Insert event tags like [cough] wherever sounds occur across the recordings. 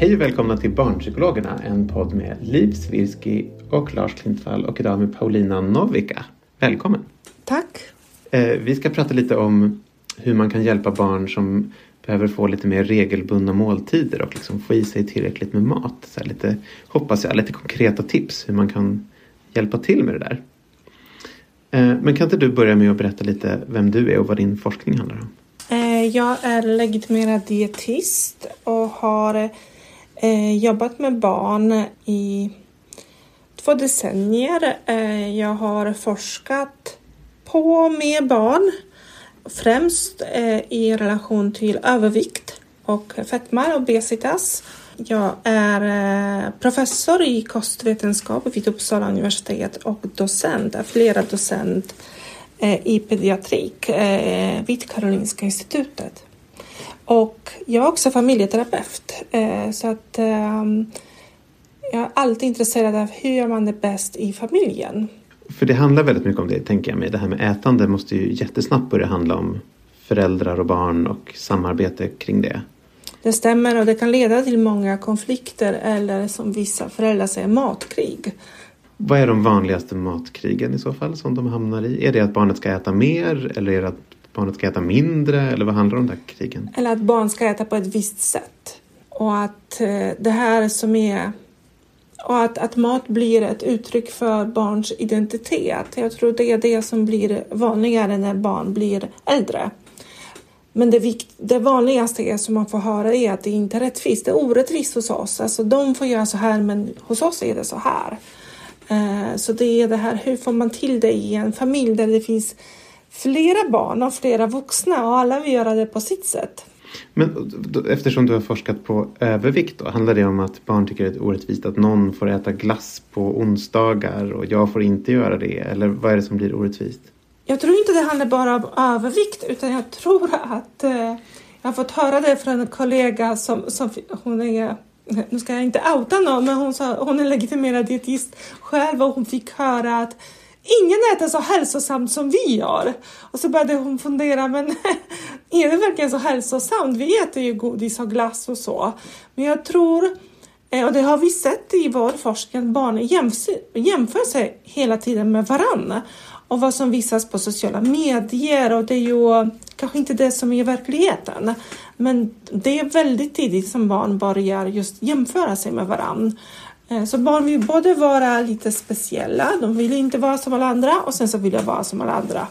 Hej och välkomna till Barnpsykologerna, en podd med Liv Svirsky och Lars Klintvall och idag med Paulina Novika. Välkommen! Tack. Eh, vi ska prata lite om hur man kan hjälpa barn som behöver få lite mer regelbundna måltider och liksom få i sig tillräckligt med mat. Så lite, hoppas jag, lite konkreta tips hur man kan hjälpa till med det där. Eh, men kan inte du börja med att berätta lite vem du är och vad din forskning handlar om? Eh, Jag är legitimerad dietist och har eh, jobbat med barn i två decennier. Eh, Jag har forskat på med barn, främst eh, i relation till övervikt och fetma, obesitas. Jag är eh, professor i kostvetenskap vid Uppsala universitet och docent, flera docent eh, i pediatrik eh, vid Karolinska institutet. Och jag är också familjeterapeut eh, så att ehm, jag är alltid intresserad av hur gör man det bäst i familjen. För det handlar väldigt mycket om det, tänker jag mig. Det här med ätande måste ju jättesnabbt börja handla om föräldrar och barn och samarbete kring det. Det stämmer och det kan leda till många konflikter eller som vissa föräldrar säger matkrig. Vad är de vanligaste matkrigen i så fall som de hamnar i? Är det att barnet ska äta mer eller är det att barnet ska äta mindre? Eller vad handlar de där krigen? Eller att barn ska äta på ett visst sätt. Och att eh, det här som är... Och att, att mat blir ett uttryck för barns identitet. Jag tror det är det som blir vanligare när barn blir äldre. Men det, vikt, det vanligaste är som man får höra är att det inte är rättvist. Det är orättvist hos oss. Alltså de får göra så här men hos oss är det så här. Eh, så det är det här, hur får man till det i en familj där det finns flera barn och flera vuxna och alla vill göra det på sitt sätt. Men eftersom du har forskat på övervikt då, handlar det om att barn tycker det är orättvist att någon får äta glass på onsdagar och jag får inte göra det? Eller vad är det som blir orättvist? Jag tror inte det handlar bara om övervikt utan jag tror att eh, jag har fått höra det från en kollega som, som hon är nu ska jag inte outa någon, men hon, sa, hon är legitimerad dietist själv och hon fick höra att ingen äter så hälsosamt som vi gör. Och så började hon fundera, men [laughs] är det verkligen så hälsosamt? Vi äter ju godis och glass och så. Men jag tror eh, Och det har vi sett i vår forskning att barn jämför, sig hela tiden med varandra. Och vad som visas på sociala medier och det är ju kanske inte det som är verkligheten. Men det är väldigt tidigt som barn börjar just jämföra sig med varandra. Eh, så barn vill både vara lite speciella, de vill inte vara som alla andra och sen så vill jag vara som alla andra.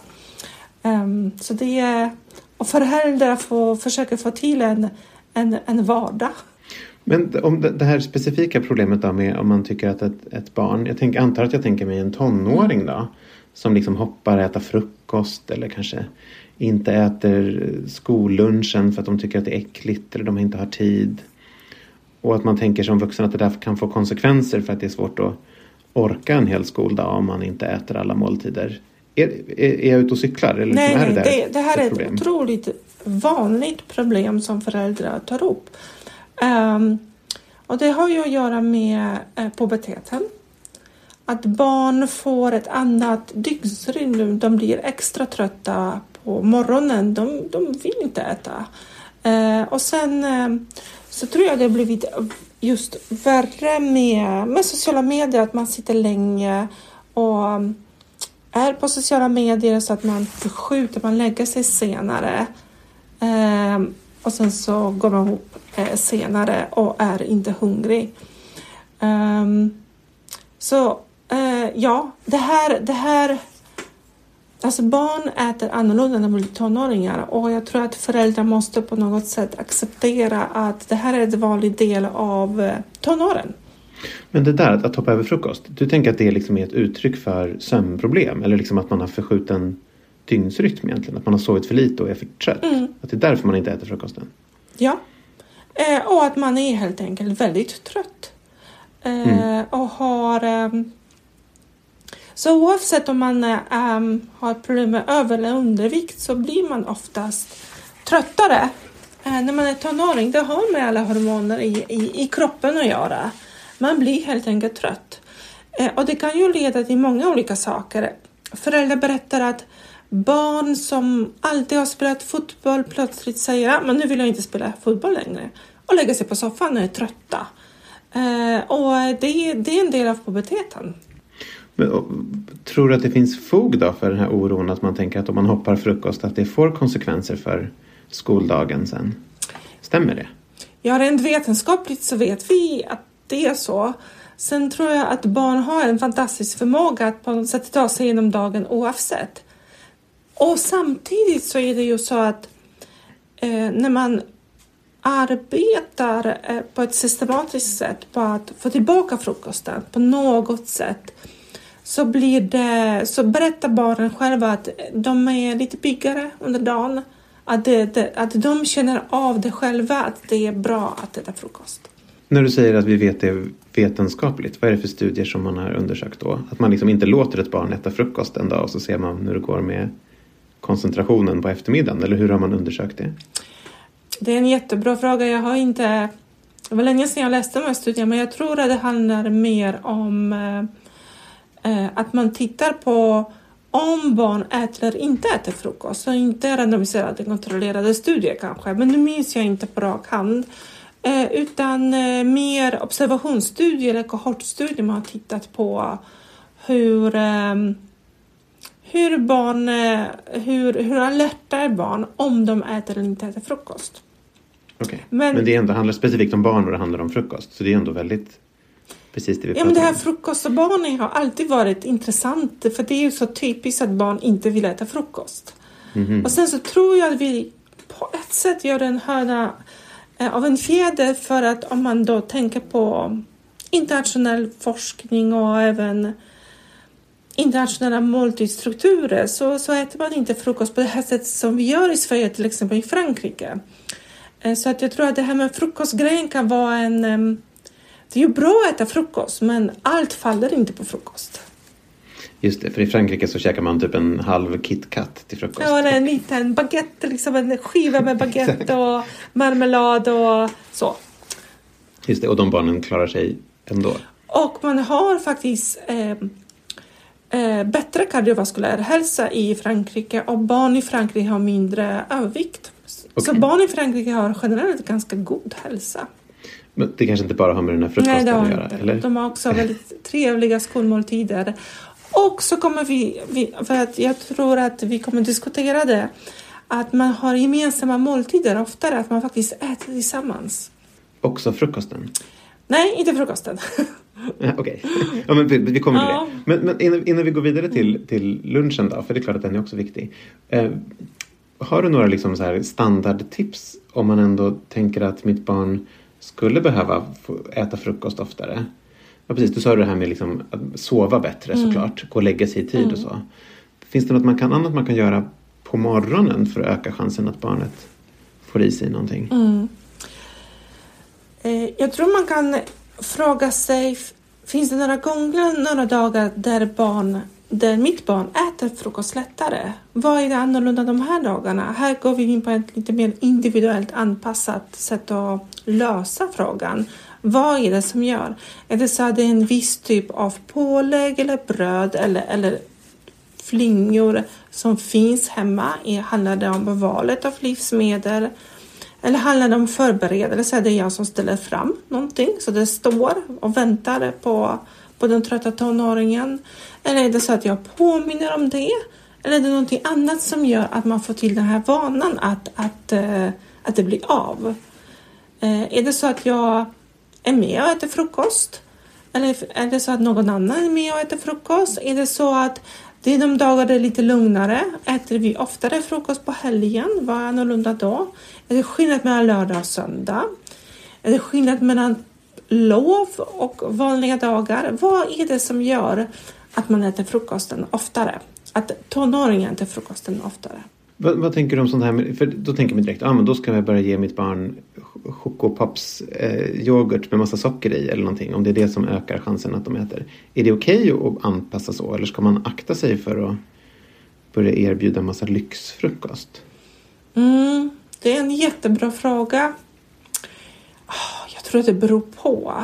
Ehm, så det är, och föräldrar får försöka få till en, en, en vardag. Men om det här specifika problemet då med om man tycker att ett, ett barn, jag tänk, antar att jag tänker mig en tonåring då, som liksom hoppar äta frukost eller kanske inte äter skollunchen för att de tycker att det är äckligt eller de inte har tid. Och att man tänker som vuxen att det där kan få konsekvenser för att det är svårt att orka en hel skoldag om man inte äter alla måltider. Är, är, är jag ute och cyklar? Eller Nej, är nej, där det, det här är ett problem? otroligt vanligt problem som föräldrar tar upp. Ehm, och det har ju att göra med uh, puberteten. att barn får ett annat dygnsrytm. De blir extra trötta på morgonen. De, de vill inte äta. Eh, och sen eh, så tror jag det har blivit just värre med, med sociala medier, att man sitter länge och är på sociala medier så att man förskjuter, man lägger sig senare. Eh, och sen så går man ihop eh, senare och är inte hungrig. Um, så eh, ja, det här, det här Alltså barn äter annorlunda när de blir tonåringar och jag tror att föräldrar måste på något sätt acceptera att det här är en vanlig del av eh, tonåren. Men det där att hoppa över frukost, du tänker att det liksom är ett uttryck för sömnproblem eller liksom att man har förskjuten dygnsrytm egentligen? Att man har sovit för lite och är för trött? Mm. Att det är därför man inte äter frukosten? Ja, eh, och att man är helt enkelt väldigt trött. Eh, mm. Och har... Eh, så oavsett om man um, har problem med över eller undervikt så blir man oftast tröttare eh, när man är tonåring. Det har med alla hormoner i, i, i kroppen att göra. Man blir helt enkelt trött. Eh, och det kan ju leda till många olika saker. Föräldrar berättar att barn som alltid har spelat fotboll plötsligt säger ah, att nu vill jag inte spela fotboll längre och lägger sig på soffan och är trötta. Eh, och det, det är en del av puberteten. Men, och, tror du att det finns fog då för den här oron att man tänker att om man hoppar frukost att det får konsekvenser för skoldagen sen? Stämmer det? Ja, rent vetenskapligt så vet vi att det är så. Sen tror jag att barn har en fantastisk förmåga att på något sätt ta sig igenom dagen oavsett. Och samtidigt så är det ju så att eh, när man arbetar eh, på ett systematiskt sätt på att få tillbaka frukosten på något sätt så, blir det, så berättar barnen själva att de är lite piggare under dagen. Att, det, att de känner av det själva, att det är bra att äta frukost. När du säger att vi vet det vetenskapligt, vad är det för studier som man har undersökt då? Att man liksom inte låter ett barn äta frukost en dag och så ser man hur det går med koncentrationen på eftermiddagen? Eller hur har man undersökt det? Det är en jättebra fråga. Jag har inte... Det var länge sedan jag läste de här studierna men jag tror att det handlar mer om eh, att man tittar på om barn äter eller inte äter frukost. Så inte randomiserade kontrollerade studier kanske, men nu minns jag inte på rak hand. Eh, utan eh, mer observationsstudier eller kohortstudier man har tittat på hur eh, hur barn, eh, hur, hur alerta är barn om de äter eller inte äter frukost. Okay. Men, men det ändå handlar specifikt om barn och det handlar om frukost. Så det är ändå väldigt precis det vi ja, men det här frukost och barnen har alltid varit intressant för det är ju så typiskt att barn inte vill äta frukost. Mm -hmm. Och sen så tror jag att vi på ett sätt gör en höna eh, av en fjäder för att om man då tänker på internationell forskning och även internationella måltidsstrukturer så, så äter man inte frukost på det här sättet som vi gör i Sverige, till exempel i Frankrike. Eh, så att jag tror att det här med frukostgrejen kan vara en... Det är ju bra att äta frukost, men allt faller inte på frukost. Just det, för i Frankrike så käkar man typ en halv KitKat till frukost. Ja, en liten baguette, liksom en skiva med [laughs] baguette och marmelad och så. Just det, och de barnen klarar sig ändå. Och man har faktiskt eh, eh, bättre kardiovaskulär hälsa i Frankrike och barn i Frankrike har mindre övervikt. Okay. Så barn i Frankrike har generellt ganska god hälsa. Men det kanske inte bara har med den här frukosten Nej, att göra? Inte. Eller? De har också väldigt trevliga skolmåltider. Och så kommer vi, vi, för att jag tror att vi kommer diskutera det, att man har gemensamma måltider oftare, att man faktiskt äter tillsammans. Också frukosten? Nej, inte frukosten. [laughs] Okej, okay. ja, men vi, vi kommer till ja. det. Men, men innan, innan, vi går vidare till, till lunchen då, för det är klart att den är också viktig. Eh, har du några liksom så här standardtips om man ändå tänker att mitt barn skulle behöva äta frukost oftare? Ja, precis, du sa det här med liksom att sova bättre mm. såklart, gå och lägga sig i tid mm. och så. Finns det något man kan, annat man kan göra på morgonen för att öka chansen att barnet får i sig någonting? Mm. Eh, jag tror man kan fråga sig, finns det några gånger, några dagar där, barn, där mitt barn äter frukost lättare? Vad är det annorlunda de här dagarna? Här går vi in på ett lite mer individuellt anpassat sätt att lösa frågan. Vad är det som gör? Är det så att det är en viss typ av pålägg eller bröd eller, eller flingor som finns hemma? Handlar det om valet av livsmedel? Eller handlar det om förberedelse? Är det jag som ställer fram någonting så det står och väntar på, på den trötta tonåringen? Eller är det så att jag påminner om det? Eller är det någonting annat som gör att man får till den här vanan att, att, eh, att det blir av? Eh, är det så att jag är med och äter frukost? Eller är det så att någon annan är med och äter frukost? Är det så att det är de dagar det är lite lugnare. Äter vi oftare frukost på helgen? Vad är annorlunda då? Är det skillnad mellan lördag och söndag? Är det skillnad mellan lov och vanliga dagar? Vad är det som gör att man äter frukosten oftare? Att tonåringen äter frukosten oftare? Vad, vad, tänker du om sånt här? För då tänker man direkt, ah, men då ska jag börja ge mitt barn Chocopops eh, yoghurt med massa socker i eller någonting. Om det är det som ökar chansen att de äter. Är det okej okay att anpassa så eller ska man akta sig för att börja erbjuda massa lyxfrukost? Mm, det är en jättebra fråga. Tror att det beror på.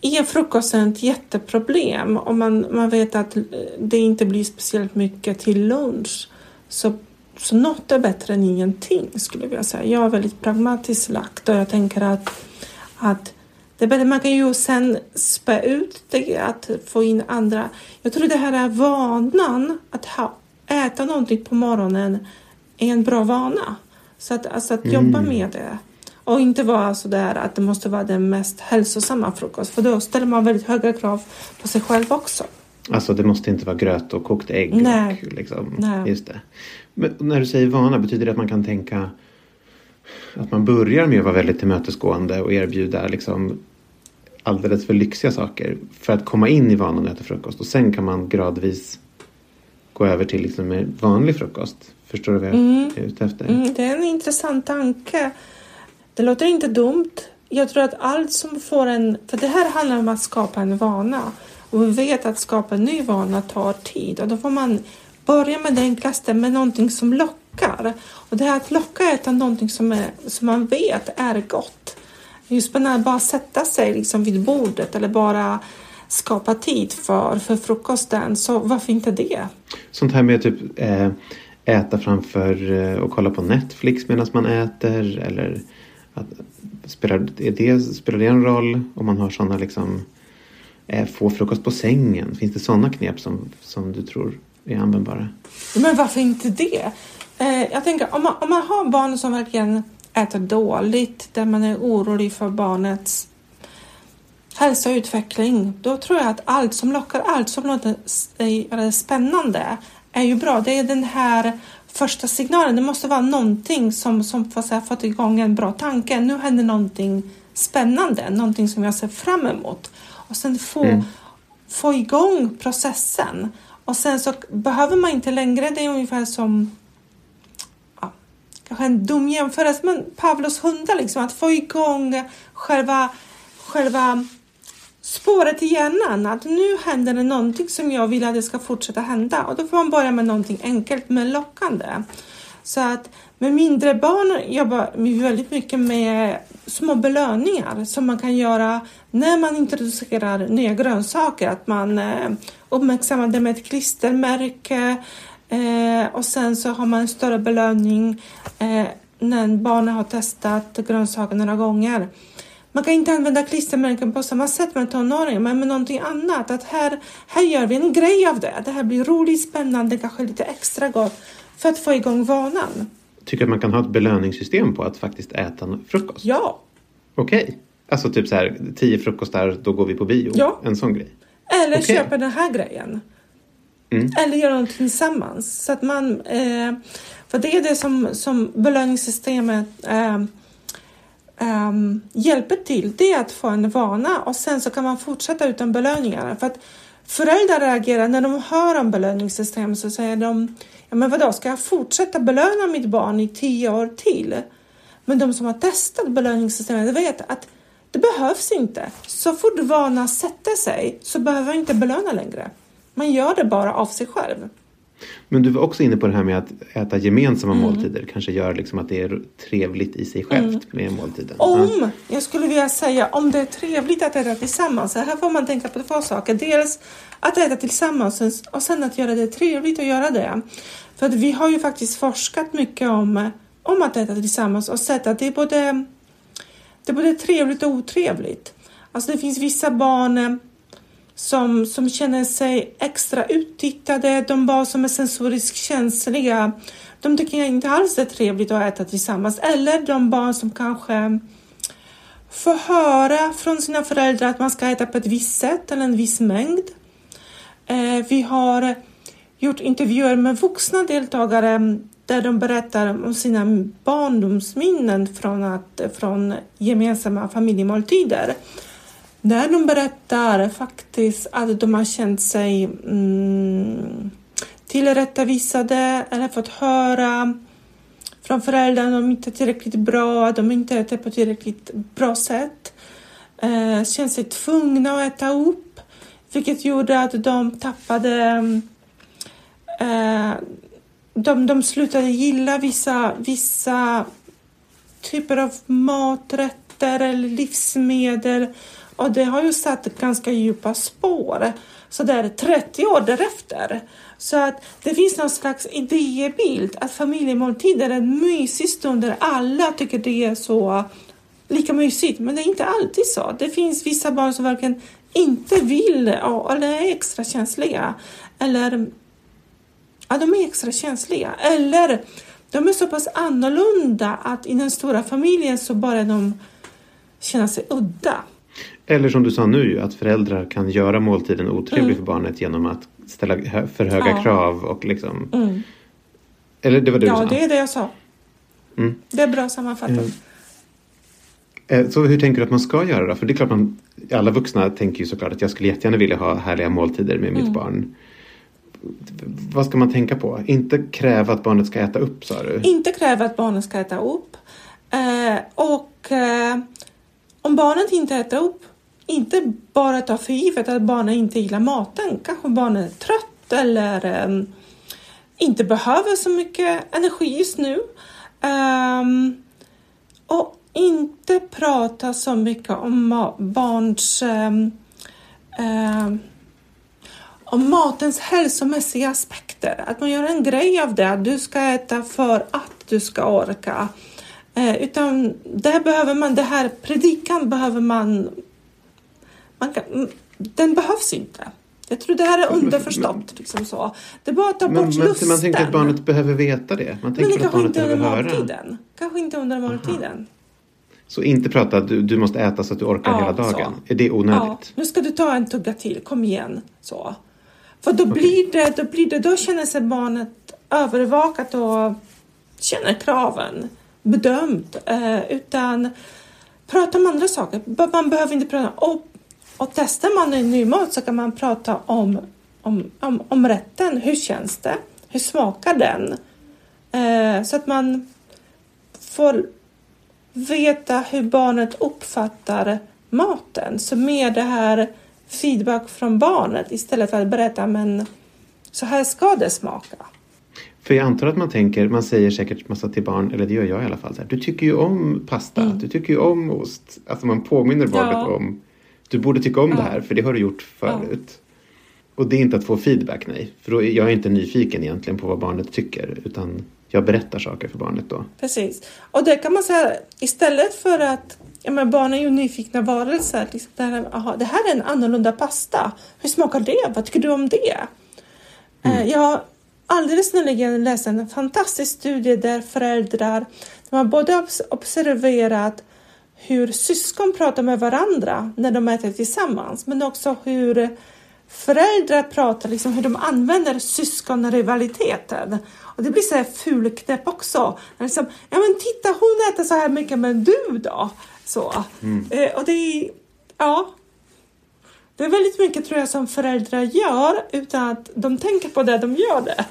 Är frukosten ett jätteproblem om man, man vet att det inte blir speciellt mycket till lunch så så något är bättre än ingenting skulle jag säga. Jag är väldigt pragmatiskt lagt och jag tänker att, att det bättre. Man kan ju sen spä ut det, att få in andra. Jag tror det här är vanan att ha, äta någonting på morgonen är en bra vana. Så att, alltså att mm. jobba med det. Och inte vara så där att det måste vara den mest hälsosamma frukost. För då ställer man väldigt höga krav på sig själv också. Alltså det måste inte vara gröt och kokt ägg. Nej. Och liksom, Nej. Just det. Men när du säger vana, betyder det att man kan tänka att man börjar med att vara väldigt tillmötesgående och erbjuda liksom alldeles för lyxiga saker för att komma in i vanan att äta frukost och sen kan man gradvis gå över till liksom vanlig frukost. Förstår du vad jag mm. är ute efter? Mm, det är en intressant tanke. Det låter inte dumt. Jag tror att allt som får en... För det här handlar om att skapa en vana. Och vi vet att skapa en ny vana tar tid och då får man börja med det enklaste, med någonting som lockar. Och det här att locka är äta någonting som, är, som man vet är gott. Det på att bara sätta sig liksom vid bordet eller bara skapa tid för, för frukosten. Så varför inte det? Sånt här med typ eh, äta framför eh, och kolla på Netflix medan man äter eller att, spelar, är det, spelar det en roll om man har sådana liksom eh, få frukost på sängen? Finns det sådana knep som, som du tror är användbara. Men varför inte det? Eh, jag tänker om man, om man har barn som verkligen äter dåligt, där man är orolig för barnets hälsa och utveckling, då tror jag att allt som lockar, allt som låter eh, spännande är ju bra. Det är den här första signalen. Det måste vara någonting som, som får så fått igång en bra tanke. Nu händer någonting spännande, någonting som jag ser fram emot. Och sen få, mm. få igång processen. Och sen så behöver man inte längre, det är ungefär som ja, kanske en dum jämförelse, men Pavlos hundar, liksom, att få igång själva, själva spåret i hjärnan, att nu händer det någonting som jag vill att det ska fortsätta hända och då får man börja med någonting enkelt men lockande. Så att med mindre barn jobbar vi väldigt mycket med små belöningar som man kan göra när man introducerar nya grönsaker. Att man eh, uppmärksammar det med ett klistermärke eh, och sen så har man en större belöning eh, när barnen har testat grönsaker några gånger. Man kan inte använda klistermärken på samma sätt med tonåringar, men med någonting annat. Att här, här gör vi en grej av det. Det här blir roligt, spännande, kanske lite extra gott för att få igång vanan. Tycker att man kan ha ett belöningssystem på att faktiskt äta frukost? Ja. Okej. Okay. Alltså typ så här, tio frukostar, då går vi på bio. Ja. En sån grej. Eller okay. köpa den här grejen. Mm. Eller göra någonting tillsammans. Så att man, eh, för det är det som, som belöningssystemet eh, um, hjälper till. Det är att få en vana och sen så kan man fortsätta utan belöningar. För att föräldrar reagerar när de hör om belöningssystem så säger de Ja, men vadå, ska jag fortsätta belöna mitt barn i tio år till? Men de som har testat belöningssystemet vet att det behövs inte. Så fort vanan sätter sig så behöver man inte belöna längre. Man gör det bara av sig själv. Men du var också inne på det här med att äta gemensamma måltider. Kanske gör liksom att det är trevligt i sig självt med måltiden. Om, jag skulle vilja säga, om det är trevligt att äta tillsammans. Så här får man tänka på två saker. Dels att äta tillsammans och sen att göra det trevligt att göra det. För att vi har ju faktiskt forskat mycket om, om att äta tillsammans och sett att det är både, det är både trevligt och otrevligt. Alltså det finns vissa barn som, som känner sig extra uttittade, de barn som är sensoriskt känsliga, de tycker inte alls det är trevligt att äta tillsammans. Eller de barn som kanske får höra från sina föräldrar att man ska äta på ett visst sätt eller en viss mängd. Eh, vi har gjort intervjuer med vuxna deltagare där de berättar om sina barndomsminnen från, att, från gemensamma familjemåltider. Där de berättar faktiskt att de har känt sig mm, tillrättavisade eller fått höra från föräldrarna att de inte är tillräckligt bra, att de inte äter på tillräckligt bra sätt. Eh, känt sig tvungna att äta upp, vilket gjorde att de tappade eh, de, de slutade gilla vissa, vissa typer av maträtter eller livsmedel och det har ju satt ganska djupa spår. Så det är 30 år därefter. Så att det finns någon slags idébild att familjemåltider är en mysig stund där alla tycker det är så lika mysigt. Men det är inte alltid så. Det finns vissa barn som verkligen inte vill eller är extra känsliga. Eller ja, de är extra känsliga. Eller de är så pass annorlunda att i den stora familjen så bara de känna sig udda. Eller som du sa nu, att föräldrar kan göra måltiden otrevlig mm. för barnet genom att ställa för höga ja. krav och liksom... Mm. Eller det var det ja, du sa? Ja, det är det jag sa. Mm. Det är bra sammanfattat. Mm. Så hur tänker du att man ska göra då? För det är klart man, alla vuxna tänker ju såklart att jag skulle jättegärna vilja ha härliga måltider med mitt mm. barn. Vad ska man tänka på? Inte kräva att barnet ska äta upp sa du? Inte kräva att barnet ska äta upp. Eh, och eh, om barnet inte äter upp inte bara ta för givet att barnen inte gillar maten. Kanske barnen är trött eller um, inte behöver så mycket energi just nu. Um, och inte prata så mycket om barns um, om matens hälsomässiga aspekter. Att man gör en grej av det, att du ska äta för att du ska orka. Eh, utan det behöver man, det här predikan behöver man man kan, mm, den behövs inte. Jag tror det här är underförstått. Liksom så. Det är bara att ta men, bort men, lusten. Man tänker att barnet behöver veta det. Man tänker men det att barnet inte under måltiden. Kanske inte under måltiden. Så inte prata att du, du måste äta så att du orkar ja, hela dagen. Så. Är det onödigt? Ja. Nu ska du ta en tugga till. Kom igen. Så. För då, okay. blir det, då, blir det, då känner sig barnet övervakat och känner kraven bedömt. Eh, utan prata om andra saker. Man behöver inte prata om och testar man en ny mat så kan man prata om, om, om, om rätten. Hur känns det? Hur smakar den? Eh, så att man får veta hur barnet uppfattar maten. Så med det här feedback från barnet istället för att berätta men så här ska det smaka. För jag antar att man tänker, man säger säkert massa till barn, eller det gör jag i alla fall, här, du tycker ju om pasta, mm. du tycker ju om ost. Alltså man påminner barnet ja. om du borde tycka om ja. det här för det har du gjort förut. Och det är inte att få feedback, nej. För då är jag inte nyfiken egentligen på vad barnet tycker utan jag berättar saker för barnet då. Precis. Och det kan man säga istället för att Ja, men barn är ju nyfikna varelser. Liksom det, här, aha, det här är en annorlunda pasta. Hur smakar det? Vad tycker du om det? Mm. Eh, jag har alldeles nyligen läst en fantastisk studie där föräldrar de har både observerat hur syskon pratar med varandra när de äter tillsammans, men också hur föräldrar pratar, liksom hur de använder syskonrivaliteten. Och det blir så här fulknäpp också. Liksom, ja men titta hon äter så här mycket, men du då? Så. Mm. Eh, och det är, ja. Det är väldigt mycket tror jag som föräldrar gör utan att de tänker på det de gör det.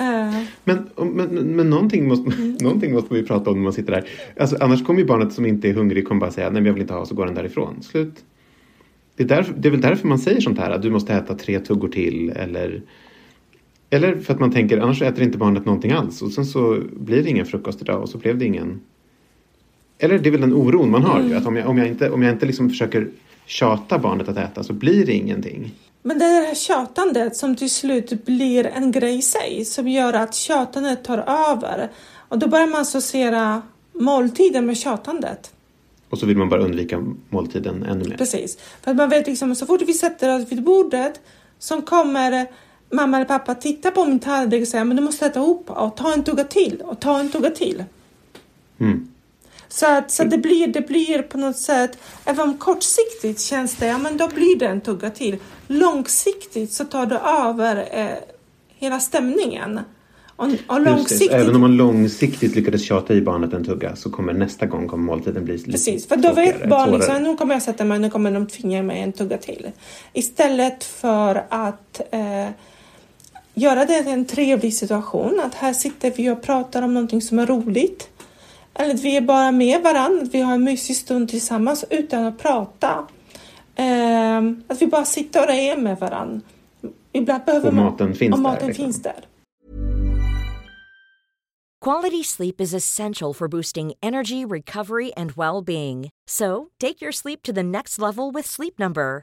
Uh. Men, men, men någonting, måste, mm. någonting måste vi prata om när man sitter där. Alltså, annars kommer ju barnet som inte är hungrig kommer bara säga nej men jag vill inte ha så går den därifrån. Slut. Det är, därför, det är väl därför man säger sånt här att du måste äta tre tuggor till eller Eller för att man tänker annars äter inte barnet någonting alls och sen så blir det ingen frukost idag och så blev det ingen... Eller det är väl den oron man har. Mm. Att om jag, om jag inte, om jag inte liksom försöker tjata barnet att äta så blir det ingenting. Men det är det här tjatandet som till slut blir en grej i sig som gör att tjatandet tar över. Och då börjar man associera måltiden med tjatandet. Och så vill man bara undvika måltiden ännu mer. Precis. För att man vet liksom så fort vi sätter oss vid bordet så kommer mamma eller pappa titta på min tallrik och säga men du måste äta upp och ta en tugga till och ta en tugga till. Mm. Så, att, så det, blir, det blir på något sätt, även om kortsiktigt känns det, ja men då blir det en tugga till. Långsiktigt så tar det över eh, hela stämningen. Och, och långsiktigt, Även om man långsiktigt lyckades tjata i barnet en tugga så kommer nästa gång kommer måltiden bli lite Precis, för då vet tråkigare, barn svårare. liksom, nu kommer jag sätta mig, nu kommer de tvinga mig en tugga till. Istället för att eh, göra det till en trevlig situation, att här sitter vi och pratar om någonting som är roligt. Eller att vi är bara med varandra, att vi har en mysig stund tillsammans utan att prata. Eh, att vi bara sitter och är med varandra. Ibland behöver Och man... maten finns och där, maten liksom. finns där. Quality sleep is essential for boosting energy, recovery, and well being. So, take your sleep to the next level with Sleep Number.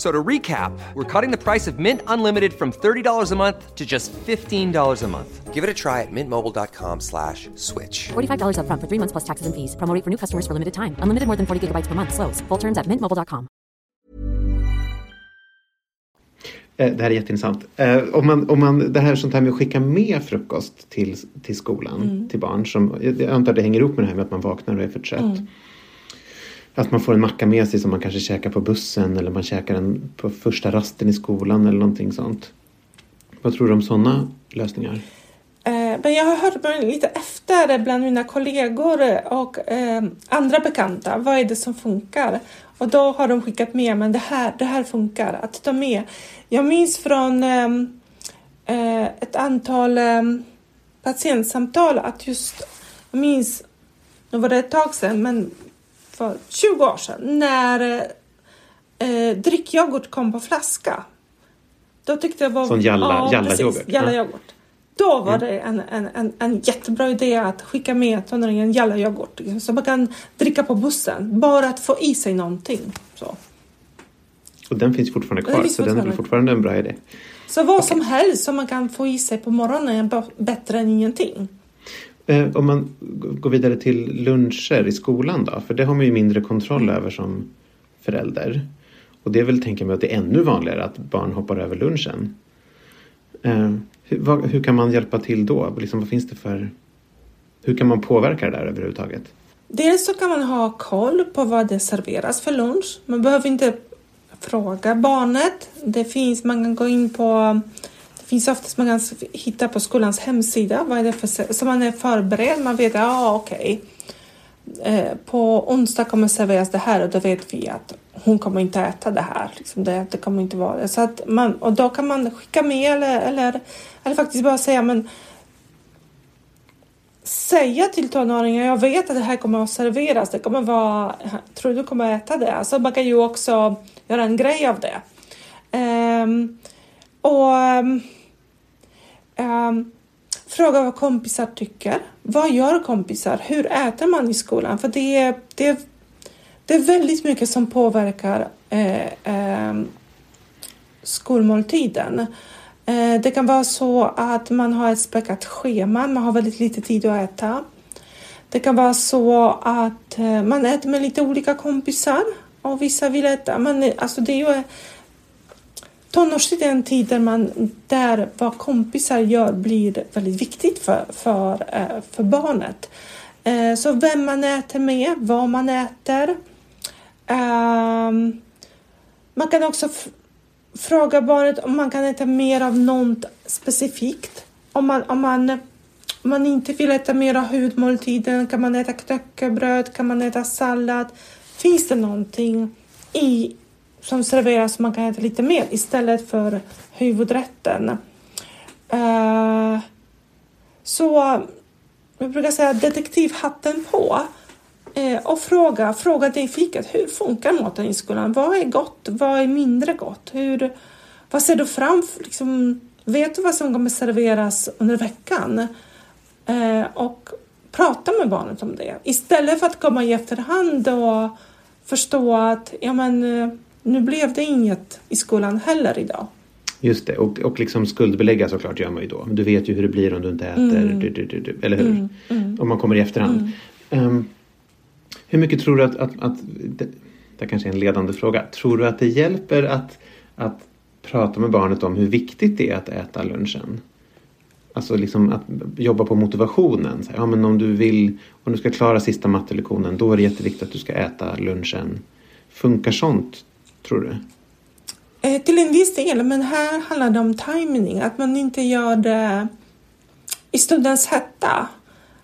So to recap, we're cutting the price of Mint Unlimited from $30 a month to just $15 a month. Give it a try at mintmobile.com slash switch. $45 upfront for three months plus taxes and fees. Promo for new customers for limited time. Unlimited more than 40 gigabytes per month. Slows. Full terms at mintmobile.com. Eh, Det här är jätteintressant. Eh, Om man, om man, det här sånt här med att skicka med frukost till, till skolan, Mm. till barn. Som, jag antar att det hänger ihop med det här med att man vaknar och är för trött. Mm. Att man får en macka med sig som man kanske käkar på bussen eller man käkar den på första rasten i skolan eller någonting sånt. Vad tror du om sådana lösningar? Eh, men jag har hört lite efter bland mina kollegor och eh, andra bekanta. Vad är det som funkar? Och då har de skickat med, men det här, det här funkar att ta med. Jag minns från ehm, eh, ett antal ehm, patientsamtal att just, jag minns, nu var det ett tag sedan, men för 20 år sedan när eh, drickyoghurt kom på flaska. Då tyckte jag var... Sån jalla- precis, jalla ja. yoghurt. Då var det en, en, en, en jättebra idé att skicka med tonåringen jalla-yoghurt. Så man kan dricka på bussen. Bara att få i sig någonting. Så, Och den finns fortfarande Den kvar finns så den är fortfarande. en bra idé. så vad som helst som man kan få i sig på morgonen är bättre än ingenting. Eh, Om man går vidare till luncher i skolan då? För det har man ju mindre kontroll över som förälder. Och det är väl, tänker jag mig, att det är ännu vanligare att barn hoppar över lunchen. Eh, hur, vad, hur kan man hjälpa till då? Liksom, vad finns det för... Hur kan man påverka det där överhuvudtaget? Dels så kan man ha koll på vad det serveras för lunch. Man behöver inte fråga barnet. Det finns, man kan gå in på finns oftast man kan hitta på skolans hemsida vad är det för så man är förberedd. Man vet, ja okej. Eh, på onsdag kommer serveras det här och då vet vi att hon kommer inte äta det här. Liksom det, det kommer inte vara det. Så att man, och då kan man skicka med eller, eller, eller faktiskt bara säga men säga till tonåringar, jag vet att det här kommer att serveras, det kommer vara, tror du kommer att äta det? Alltså man kan ju också göra en grej av det. Um, och um, Um, fråga vad kompisar tycker. Vad gör kompisar? Hur äter man i skolan? För det är, det är, det är väldigt mycket som påverkar eh, eh, skolmåltiden. Eh, Det kan vara så att man har ett späckat schema, man har väldigt lite tid att äta. Det kan vara så att eh, man äter med lite olika kompisar och vissa vill äta, Man, eh, alltså det är ju tonårstiden tid där, man, där vad kompisar gör blir väldigt viktigt för, för, eh, för barnet. Eh, så vem man äter med, vad man äter. Ehm, man kan också fråga barnet om man kan äta mer av något specifikt. Om man, om man, om man inte vill äta mer av huvudmåltiden kan man äta knäckebröd, kan man äta sallad. Finns det någonting i, som serveras som man kan äta lite mer istället för huvudrätten? Uh, så jag brukar säga detektivhatten på uh, och fråga, fråga dig fiket Hur funkar maten i skolan? Vad är gott? Vad är mindre gott? Hur, vad ser du framför liksom, Vet du vad som kommer serveras under veckan? Uh, och prata med barnet om det istället för att komma i efterhand och förstå att ja, men, nu blev det inget i skolan heller idag. Just det, och, och liksom skuldbelägga såklart gör man ju då. Du vet ju hur det blir om du inte äter, mm. du, du, du, eller hur? Mm. Mm. Om man kommer i efterhand. Um, hur mycket tror du att, att, att det, det kanske är en ledande fråga. Tror du att det hjälper att, att prata med barnet om hur viktigt det är att äta lunchen? Alltså liksom att jobba på motivationen. Så, ja, men om du vill, om du ska klara sista mattelektionen då är det jätteviktigt att du ska äta lunchen. Funkar sånt, tror du? Eh, till en viss del, men här handlar det om timing. Att man inte gör det i stundens hetta.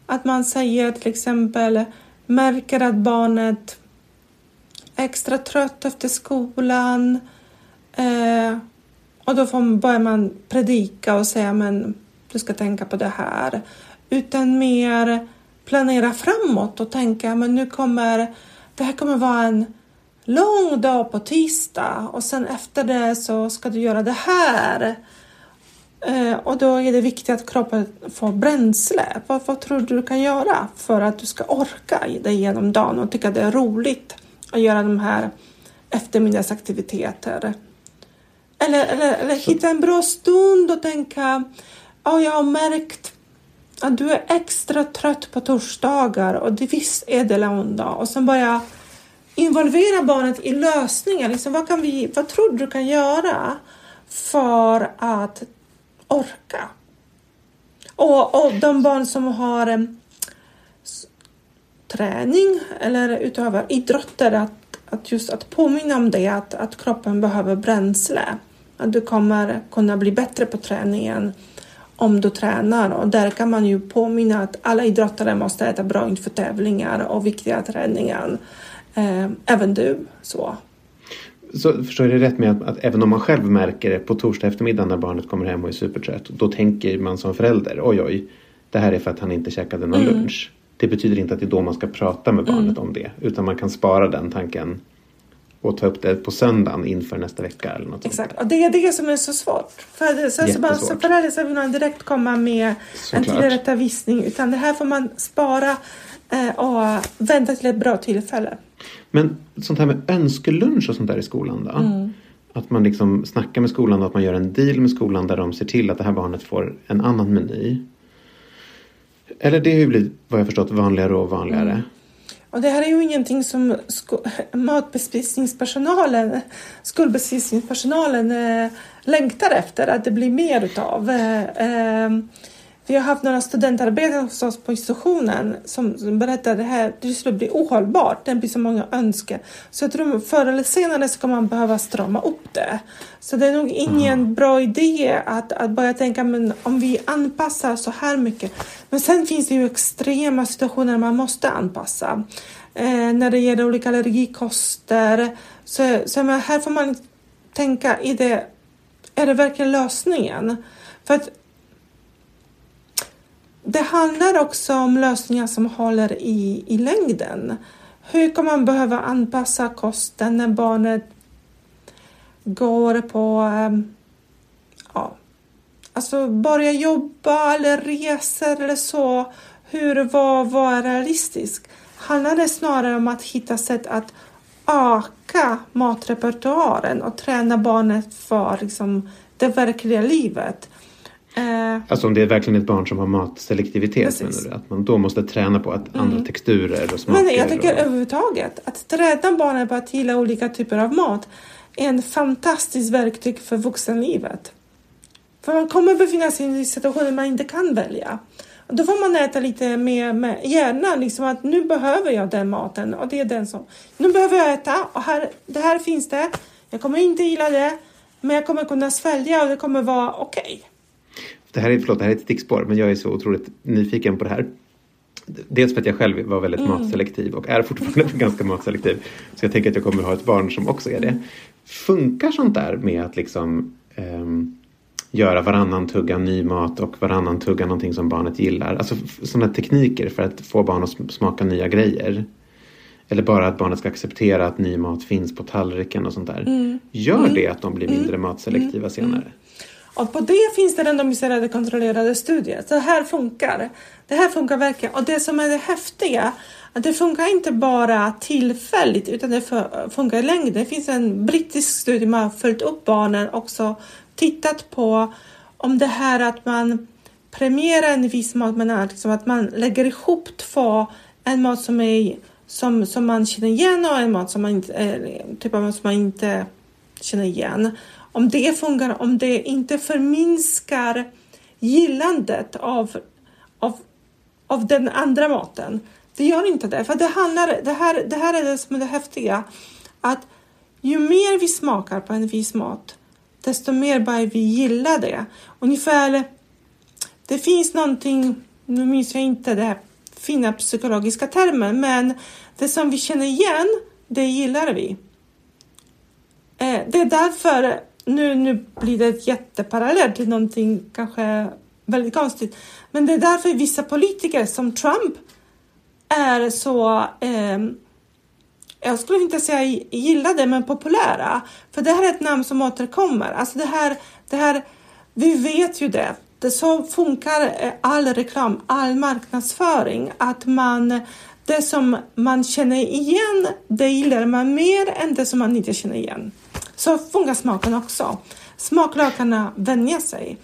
Att man säger till exempel märker att barnet är extra trött efter skolan eh, och då får, börjar man predika och säga men du ska tänka på det här. Utan mer planera framåt och tänka men nu kommer det här kommer vara en lång dag på tisdag och sen efter det så ska du göra det här. Eh, och då är det viktigt att kroppen får bränsle. Vad, vad tror du du kan göra för att du ska orka dig igenom dagen och tycka det är roligt att göra de här eftermiddagsaktiviteter? Eller, eller, eller hitta en bra stund och tänka, oh, jag har märkt att du är extra trött på torsdagar och det visst är det lång dag. Och sen börja involvera barnet i lösningar. Liksom, vad, kan vi, vad tror du du kan göra för att orka? Och, och de barn som har eh, träning eller utövar idrotter, att, att just att påminna om det, att, att kroppen behöver bränsle. Att du kommer kunna bli bättre på träningen om du tränar och där kan man ju påminna att alla idrottare måste äta bra inför tävlingar och viktiga träningar. Eh, även du. Så. Så förstår jag det rätt med att, att, även om man själv märker det på torsdag eftermiddag när barnet kommer hem och är supertrött. Då tänker man som förälder, oj oj, det här är för att han inte käkade någon mm. lunch. Det betyder inte att det är då man ska prata med barnet mm. om det. Utan man kan spara den tanken och ta upp det på söndagen inför nästa vecka. Eller något Exakt, sånt. och det är det som är så svårt. För så, så, bara, så förälder så vill man direkt komma med Såklart. en tillrättavisning. Utan det här får man spara eh, och vänta till ett bra tillfälle. Men sånt här med önskelunch och sånt där i skolan då? Mm. Att man liksom snackar med skolan och att man gör en deal med skolan där de ser till att det här barnet får en annan meny. Eller det har ju blivit, vad jag förstått, vanligare och vanligare. Mm. Och det här är ju ingenting som matbespisningspersonalen, skolbespisningspersonalen eh, längtar efter att det blir mer utav. Eh, eh, vi har haft några studentarbetare hos oss på institutionen som berättade att det här det skulle bli ohållbart. Det blir så många önskar. Så jag tror förr eller senare ska man behöva strama upp det. Så det är nog ingen mm. bra idé att, att börja tänka men om vi anpassar så här mycket. Men sen finns det ju extrema situationer man måste anpassa. Eh, när det gäller olika allergikoster. Så, så här får man tänka, är det, är det verkligen lösningen? För att det handlar också om lösningar som håller i, i längden. Hur kan man behöva anpassa kosten när barnet går på ehm, ja, alltså börjar jobba eller reser eller så. Hur, vad, vad är realistiskt? Handlar det snarare om att hitta sätt att öka matrepertoaren och träna barnet för liksom, det verkliga livet? Eh, alltså om det är verkligen ett barn som har matselektivitet menar du? Att man då måste träna på att mm. andra texturer och smaker? Men jag tycker och... överhuvudtaget att träna barnen på att gilla olika typer av mat en fantastisk verktyg för vuxenlivet. För man kommer befinna sig i situationer man inte kan välja. Då får man äta lite mer med hjärnan, liksom att nu behöver jag den maten och det är den som... Nu behöver jag äta och här, det här finns det. Jag kommer inte gilla det, men jag kommer kunna svälja och det kommer vara okej. Okay. Det här är, förlåt, det här är ett stickspår, men jag är så otroligt nyfiken på det här. Dels för att jag själv var väldigt mm. matselektiv och är fortfarande [laughs] ganska matselektiv. Så jag tänker att jag kommer ha ett barn som också är det. Mm. Funkar sånt där med att liksom um, göra varannan tugga ny mat och varannan tugga någonting som barnet gillar? Alltså sådana tekniker för att få barn att smaka nya grejer. Eller bara att barnet ska acceptera att ny mat finns på tallriken och sånt där. Mm. Gör mm. det att de blir mindre mm. matselektiva senare? Och på det finns det randomiserade kontrollerade studier. Så det här funkar. Det här funkar verkligen. Och det som är det häftiga, att det funkar inte bara tillfälligt utan det funkar längre. Det finns en brittisk studie man har följt upp barnen också tittat på om det här att man premierar en viss mat, men liksom att man lägger ihop två, en mat som, är, som, som man känner igen och en mat som man inte, eh, typ av mat som man inte känner igen om det funkar, om det inte förminskar gillandet av, av, av den andra maten. Det gör inte det, för det, handlar, det, här, det här är det som är det häftiga. Att ju mer vi smakar på en viss mat, desto mer börjar vi gilla det. Ungefär, det finns någonting, nu minns jag inte det fina psykologiska termen, men det som vi känner igen, det gillar vi. Eh, det är därför nu, nu blir det jätteparallellt till någonting kanske väldigt konstigt. Men det är därför vissa politiker som Trump är så, eh, jag skulle inte säga gillade, men populära. För det här är ett namn som återkommer. Alltså det här, det här vi vet ju det. det så funkar eh, all reklam, all marknadsföring. Att man, det som man känner igen, det gillar man mer än det som man inte känner igen. Så funkar smaken också. Smaklökarna vänjer sig.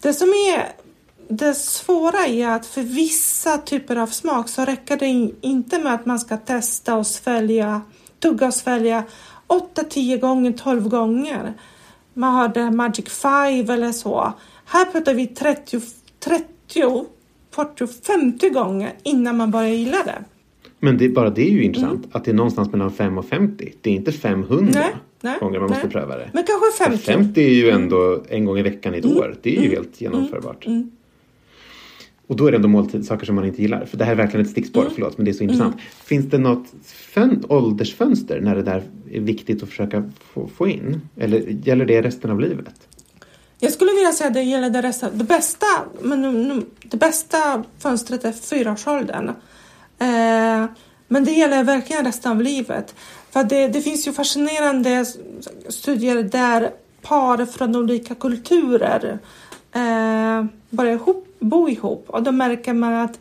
Det som är det svåra är att för vissa typer av smak så räcker det inte med att man ska testa och svälja, tugga och svälja 8, 10 gånger, 12 gånger. Man har det Magic Five eller så. Här pratar vi 30, 30, 40, 50 gånger innan man börjar gilla det. Men det, bara det är ju intressant mm. att det är någonstans mellan 5 och 50. Det är inte 500 nej, nej, gånger man nej. måste pröva det. Men kanske 50. För 50 är ju ändå en gång i veckan i ett mm. år. Det är ju mm. helt genomförbart. Mm. Och då är det ändå måltid, saker som man inte gillar. För det här är verkligen ett stickspår, mm. förlåt, men det är så intressant. Mm. Finns det något fön, åldersfönster när det där är viktigt att försöka få, få in? Eller gäller det resten av livet? Jag skulle vilja säga att det gäller det resten. Det bästa, men det bästa fönstret är fyraårsåldern. Eh, men det gäller verkligen resten av livet. För det, det finns ju fascinerande studier där par från olika kulturer eh, börjar ihop, bo ihop och då märker man att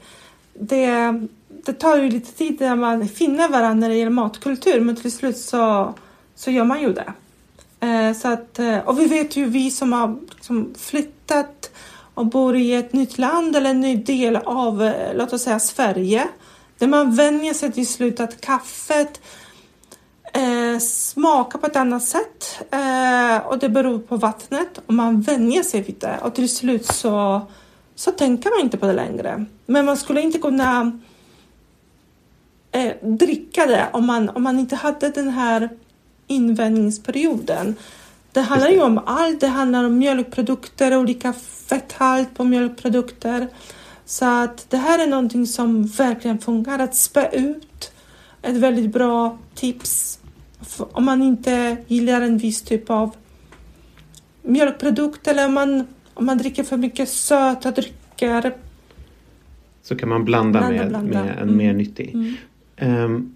det, det tar ju lite tid när man finner varandra när det gäller matkultur men till slut så, så gör man ju det. Eh, så att, eh, och vi vet ju vi som har liksom flyttat och bor i ett nytt land eller en ny del av, eh, låt oss säga Sverige, där man vänjer sig till slut att kaffet eh, smakar på ett annat sätt eh, och det beror på vattnet och man vänjer sig vid det och till slut så, så tänker man inte på det längre. Men man skulle inte kunna eh, dricka det om man, om man inte hade den här invändningsperioden. Det handlar ju om allt. Det handlar om mjölkprodukter, olika fetthalt på mjölkprodukter. Så att det här är någonting som verkligen funkar. Att spä ut ett väldigt bra tips om man inte gillar en viss typ av mjölkprodukt eller om man, om man dricker för mycket söta drycker. Så kan man blanda, blanda med, blanda. med en mm. mer nyttig. Mm. Um,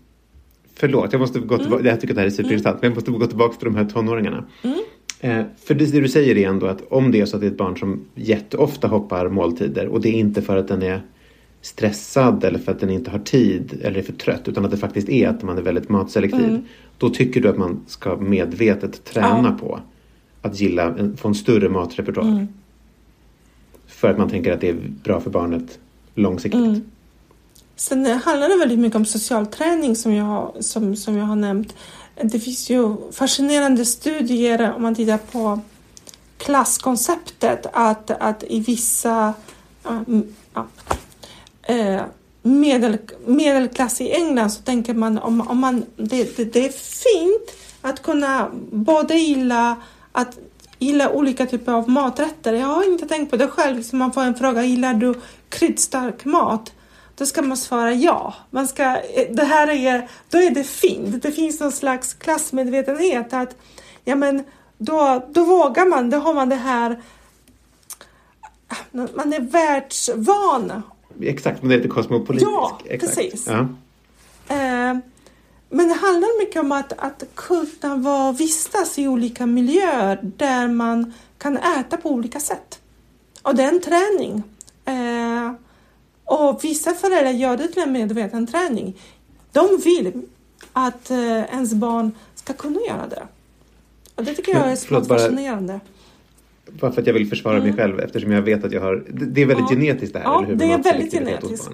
förlåt, jag måste gå tillbaka. Mm. Jag tycker att det här är superintressant. Men jag måste gå tillbaka till de här tonåringarna. Mm. Eh, för det, det, du säger är ändå att om det är så att det är ett barn som jätteofta hoppar måltider och det är inte för att den är stressad eller för att den inte har tid eller är för trött utan att det faktiskt är att man är väldigt matselektiv. Mm. Då tycker du att man ska medvetet träna ja. på att gilla, få en större matrepertoar. Mm. För att man tänker att det är bra för barnet långsiktigt. Mm. Sen handlar det väldigt mycket om social träning som jag, som, som jag har nämnt. det finns ju fascinerande studier om man tittar på klasskonceptet att, att i vissa ja, Eh, medel, medelklass i England så tänker man om, om man det, det, det är fint att kunna både gilla att gilla olika typer av maträtter. Jag har inte tänkt på det själv. Så man får en fråga, gillar du kryddstark mat? Då ska man svara ja. Man ska, eh, det här är, då är det fint. Det finns någon slags klassmedvetenhet att ja, men då, då vågar man, då har man det här man är världsvan. Exakt, man är lite kosmopolitisk. Ja, Exakt. precis. Ja. Eh, men det handlar mycket om att, att kunna vara, vistas i olika miljöer där man kan äta på olika sätt. Och det är en träning. Eh, och vissa föräldrar gör det till en medveten träning. De vill att eh, ens barn ska kunna göra det. Och det tycker jag är förlåt, bara- fascinerande. Bara för att jag vill försvara mig själv eftersom jag vet att jag har... Det är väldigt Mm. Ja. genetiskt det här, Ja, eller hur? det är väldigt genetiskt.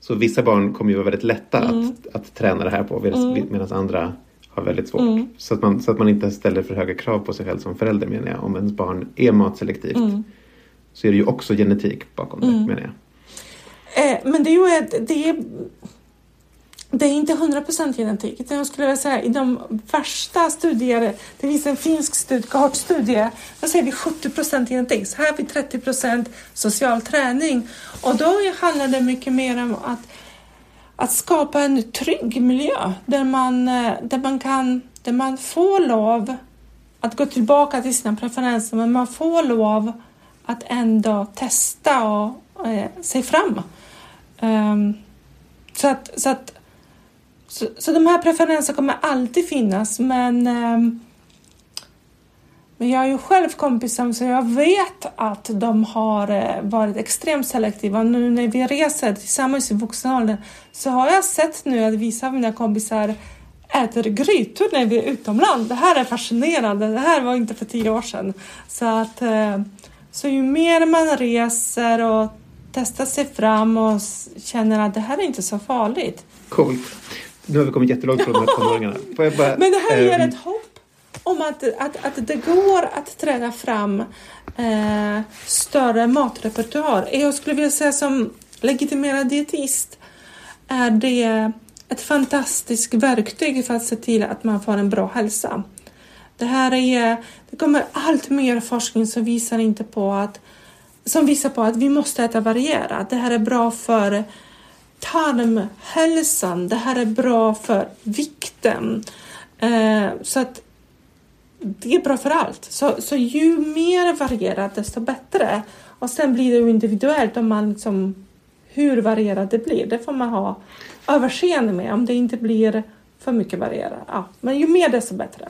Så vissa barn kommer ju vara väldigt lätta Mm. att, att träna det här på medan andra har väldigt svårt. Så, att man, så att man inte ställer för höga krav på sig själv som förälder menar jag. Om ens barn är matselektivt Mm. så är det ju också genetik bakom det menar jag. Eh, men det är ju ett, det är, det är inte 100% genetik. Utan jag skulle vilja säga i de värsta studier, det finns en finsk studie, kohortstudie, då säger vi 70% genetik. Så här har vi 30% social träning. Och då handlar det mycket mer om att, att skapa en trygg miljö där man, eh, där man kan, där man får lov att gå tillbaka till sina preferenser, men man får lov att ändå testa och eh, se fram. Um, så, att, så, att, så, så de här preferenserna kommer alltid finnas, men ehm, men jag är ju själv kompisar så jag vet att de har eh, varit extremt selektiva. Nu när vi reser tillsammans i vuxen ålder så har jag sett nu att vissa av mina kompisar äter grytor när vi är utomlands. Det här är fascinerande. Det här var inte för tio år sedan. Så att eh, så ju mer man reser och testar sig fram och känner att det här är inte så farligt. Coolt. Nu har vi kommit jättelångt från de här tonåringarna. Bara, Men det här ger ehm, ett hopp om att, att, att det går att träna fram eh, större matrepertoar. Jag skulle vilja säga som legitimerad dietist är det ett fantastiskt verktyg för att se till att man får en bra hälsa. Det här är, det kommer allt mer forskning som visar inte på att som visar på att vi måste äta varierat. Det här är bra för tarmhälsan. Det här är bra för vikten. Eh, så att det är bra för allt. Så, så ju mer varierat desto bättre. Och sen blir det ju individuellt om man liksom, hur varierat det blir. Det får man ha överseende med om det inte blir för mycket varierat. Ja, men ju mer desto bättre.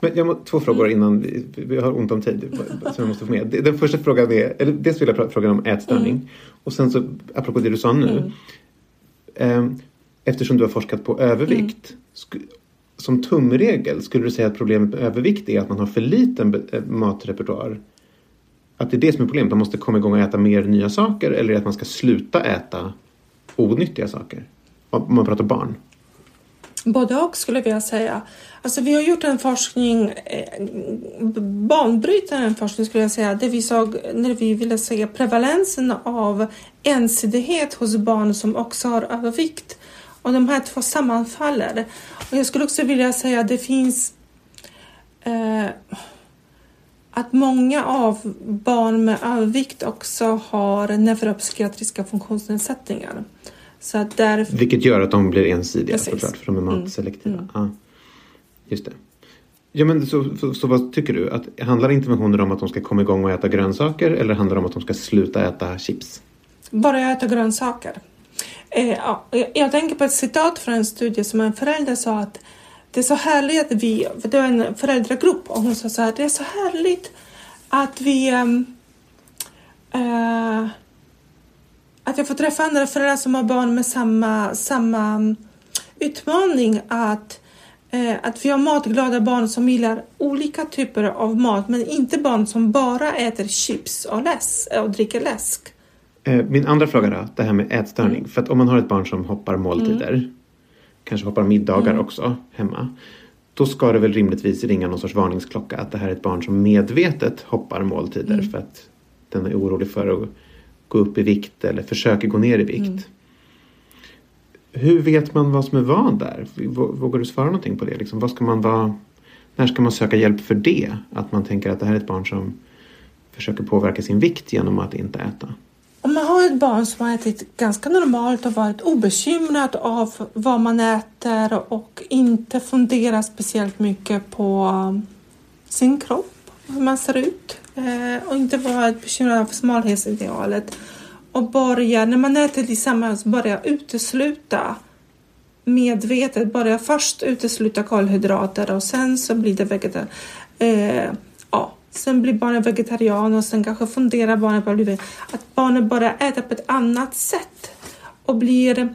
Men jag må, två frågor innan vi, vi har ont om tid [laughs] som jag måste få med. Den första frågan är, eller dels vill jag fråga om ätstörning och sen så apropå det du sa nu. ehm, eftersom du har forskat på övervikt. sk- som tumregel skulle du säga att problemet med övervikt är att man har för liten eh, matrepertoar? Att det är det som är problemet, man måste komma igång och äta mer nya saker eller att man ska sluta äta onyttiga saker? Om man pratar barn. Både och skulle jag vilja säga. Alltså vi har gjort en forskning, eh, banbrytande forskning skulle jag säga, där vi såg när vi ville se prevalensen av ensidighet hos barn som också har övervikt. Och de här två sammanfaller. Och jag skulle också vilja säga att det finns eh, att många av barn med övervikt också har neuropsykiatriska funktionsnedsättningar. Så att där Vilket gör att de blir ensidiga Precis. såklart, för de är Mm. matselektiva. Ja, just det. Ja, men så, så, så vad tycker du? Att, handlar interventioner om att de ska komma igång och äta grönsaker eller handlar det om att de ska sluta äta chips? Bara äta grönsaker. Eh, ja, jag, tänker på ett citat från en studie som en förälder sa att det är så härligt att vi, för det var en föräldragrupp och hon sa så här, det är så härligt att vi eh, att jag får träffa andra föräldrar som har barn med samma, samma mm, utmaning att eh, att vi har matglada barn som gillar olika typer av mat men inte barn som bara äter chips och, läsk, och dricker läsk. Eh, min andra fråga då, det här med ätstörning. För att om man har ett barn som hoppar måltider. kanske hoppar middagar också hemma. Då ska det väl rimligtvis ringa någon sorts varningsklocka att det här är ett barn som medvetet hoppar måltider för att den är orolig för att gå upp i vikt eller försöker gå ner i vikt. Mm. Hur vet man vad som är vad där? Vågar du svara någonting på det? Liksom, vad ska man vara, när ska man söka hjälp för det? Att man tänker att det här är ett barn som försöker påverka sin vikt genom att inte äta. Om man har ett barn som har ätit ganska normalt och varit obekymrat av vad man äter och inte funderar speciellt mycket på um, sin kropp, hur man ser ut Eh, och inte vara bekymrad av smalhetsidealet. Och börja, när man äter tillsammans, börja utesluta medvetet, börja först utesluta kolhydrater och sen så blir det vegetar eh, ja, sen blir barnet vegetarian och sen kanske funderar barnet på att bli- att barnet börjar äta på ett annat sätt och blir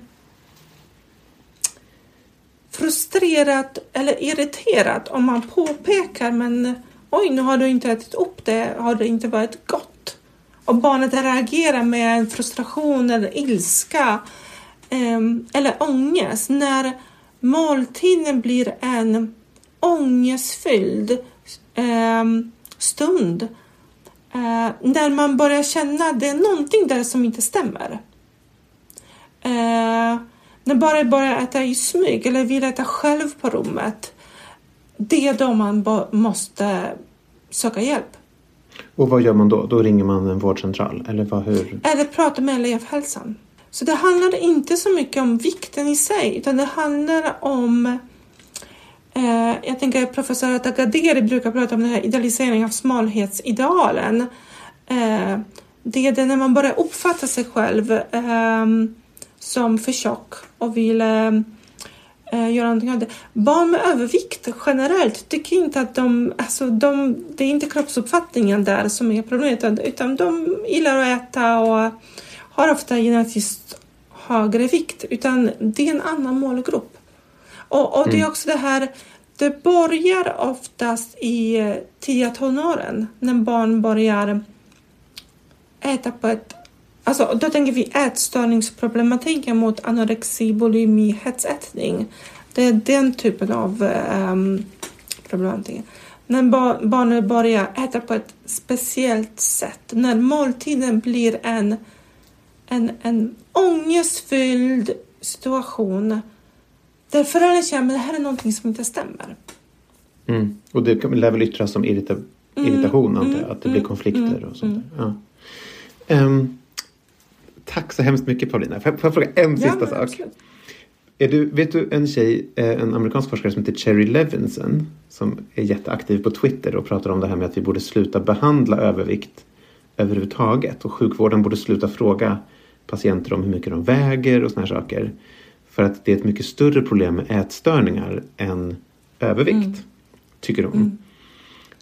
frustrerat eller irriterat om man påpekar. Men oj nu har du inte ätit upp det, har det inte varit gott? Och barnet reagerar med frustration eller ilska ehm, eller ångest när måltiden blir en ångestfylld ehm, stund eh, när man börjar känna att det är någonting där som inte stämmer. Eh, när barnet börjar äta i smyg eller vill äta själv på rummet. Det är då man måste söka hjälp. Och vad gör man då? Då ringer man en vårdcentral? Eller vad, hur? Eller prata med elevhälsan. Så det handlar inte så mycket om vikten i sig utan det handlar om eh, jag tänker professor Tagaderi brukar prata om den här idealiseringen av smalhetsidealen. Eh, det är det när man börjar uppfatta sig själv eh, som för tjock och vill eh, eh, göra någonting av det. Barn med övervikt generellt tycker inte att de, alltså de, det är inte kroppsuppfattningen där som är problemet utan- de gillar att äta och har ofta genetiskt högre vikt utan det är en annan målgrupp. Och, och det är också det här, det börjar oftast i eh, tidiga tonåren när barn börjar äta på ett Alltså, då tänker vi ätstörningsproblematiken mot anorexi, bulimi, hetsätning. Det är den typen av um, problematik. När ba- barnet börjar äta på ett speciellt sätt, när måltiden blir en, en, en ångestfylld situation där föräldrarna känner att det här är någonting som inte stämmer. Mm. Och det lär väl yttras som irrita irritation antar jag? Att det blir konflikter och sånt där. Ja. Ehm, tack så hemskt mycket Paulina. Får jag, får jag fråga en sista men sak? du, vet du en tjej, eh, en amerikansk forskare som heter Cherry Levinson som är jätteaktiv på Twitter och pratar om det här med att vi borde sluta behandla övervikt överhuvudtaget och sjukvården borde sluta fråga patienter om hur mycket de väger och såna här saker. För att det är ett mycket större problem med ätstörningar än övervikt, tycker hon.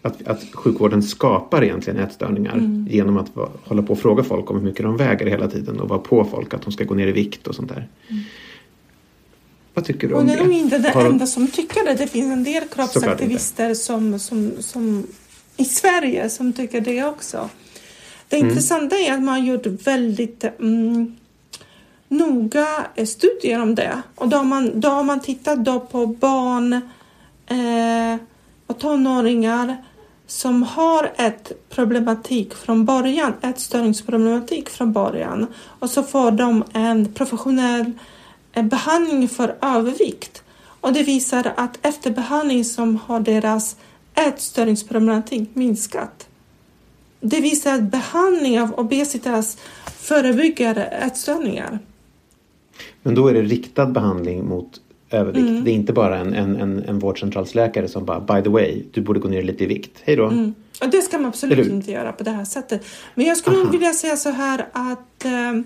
Att, att sjukvården skapar egentligen ätstörningar genom att va, hålla på och fråga folk om hur mycket de väger hela tiden och vara på folk att de ska gå ner i vikt och sånt där. Vad tycker du om Hon det? är nog inte den enda som tycker det. Det finns en del kroppsaktivister som, som, som i Sverige som tycker det också. Det intressanta är att man har gjort väldigt mm, noga eh, studier om det. Och då har man, då har man tittat då på barn eh, och tonåringar som har ett problematik från början, ätstörningsproblematik från början. Och så får de en professionell eh, behandling för övervikt. Och det visar att efter behandling som har deras ätstörningsproblematik minskat. Det visar att behandling av obesitas förebygger ätstörningar. Men då är det riktad behandling mot övervikt. Mm. Det är inte bara en, en, en, en vårdcentralsläkare som bara by the way, du borde gå ner lite i vikt. Hej då. Mm. Och det ska man absolut inte göra på det här sättet. Men jag skulle Aha. vilja säga så här att ehm,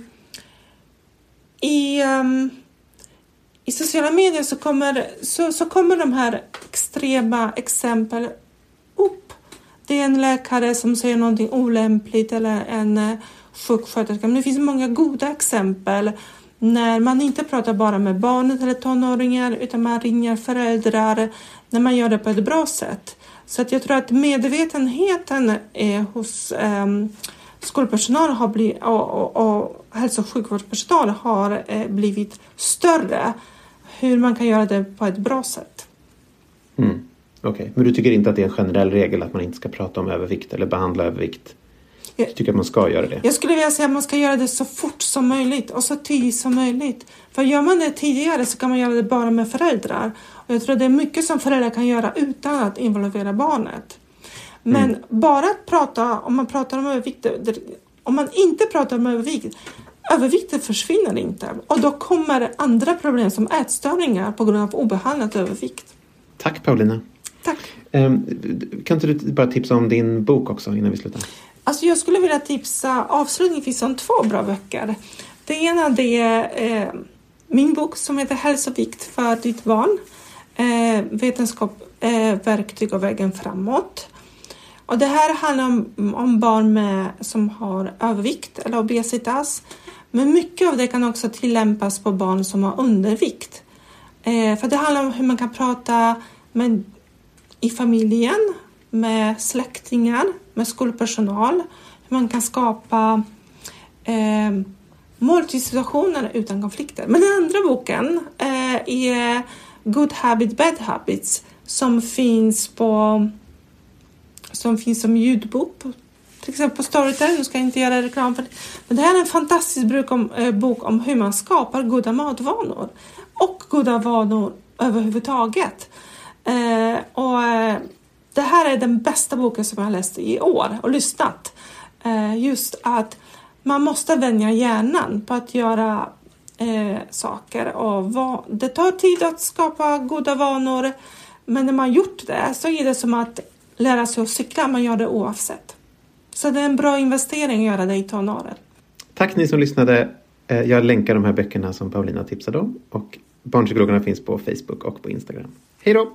i, ehm, i sociala medier så kommer, så, så kommer de här extrema exempel upp. Det är en läkare som säger någonting olämpligt eller en eh, sjuksköterska. Men det finns många goda exempel när man inte pratar bara med barnet eller tonåringar utan man ringer föräldrar när man gör det på ett bra sätt. Så att jag tror att medvetenheten eh, hos eh, skolpersonal har blivit, och, och, och hälso och sjukvårdspersonal har eh, blivit större hur man kan göra det på ett bra sätt. Mm. Okej, okay. men du tycker inte att det är en generell regel att man inte ska prata om övervikt eller behandla övervikt? Du tycker att man ska göra det? Jag skulle vilja säga att man ska göra det så fort som möjligt och så tidigt som möjligt. För gör man det tidigare så kan man göra det bara med föräldrar. Och jag tror att det är mycket som föräldrar kan göra utan att involvera barnet. Men mm. bara att prata, om man pratar om övervikt, om man inte pratar om övervikt, övervikten försvinner inte och då kommer andra problem som ätstörningar på grund av obehandlad övervikt. Tack Paulina. Tack. Um, kan inte du bara tipsa om din bok också innan vi slutar? Alltså jag skulle vilja tipsa avslutningsvis om två bra böcker. Det ena det är eh, min bok som heter Hälsovikt för ditt barn. Eh, vetenskap, eh, verktyg och vägen framåt. Och det här handlar om, om barn med, som har övervikt eller obesitas. Men mycket av det kan också tillämpas på barn som har undervikt. Eh, för det handlar om hur man kan prata med, i familjen, med släktingar, med skolpersonal, hur man kan skapa eh, måltidssituationer utan konflikter. Men den andra boken eh, är Good Habit, Bad Habits som finns på som finns som ljudbok till exempel på Storytel. Nu ska jag inte göra reklam för det. Men det här är en fantastisk bok om, eh, bok om hur man skapar goda matvanor och goda vanor överhuvudtaget. Eh, och, eh, det här är den bästa boken som jag har läst i år och lyssnat. Eh, just att man måste vänja hjärnan på att göra eh, saker och va- det tar tid att skapa goda vanor. Men när man gjort det så är det som att lära sig att cykla, man gör det oavsett. Så det är en bra investering att göra det i tonåren. Tack ni som lyssnade. Eh, jag länkar de här böckerna som Paulina tipsade om och Barnpsykologerna finns på Facebook och på Instagram. Hej då!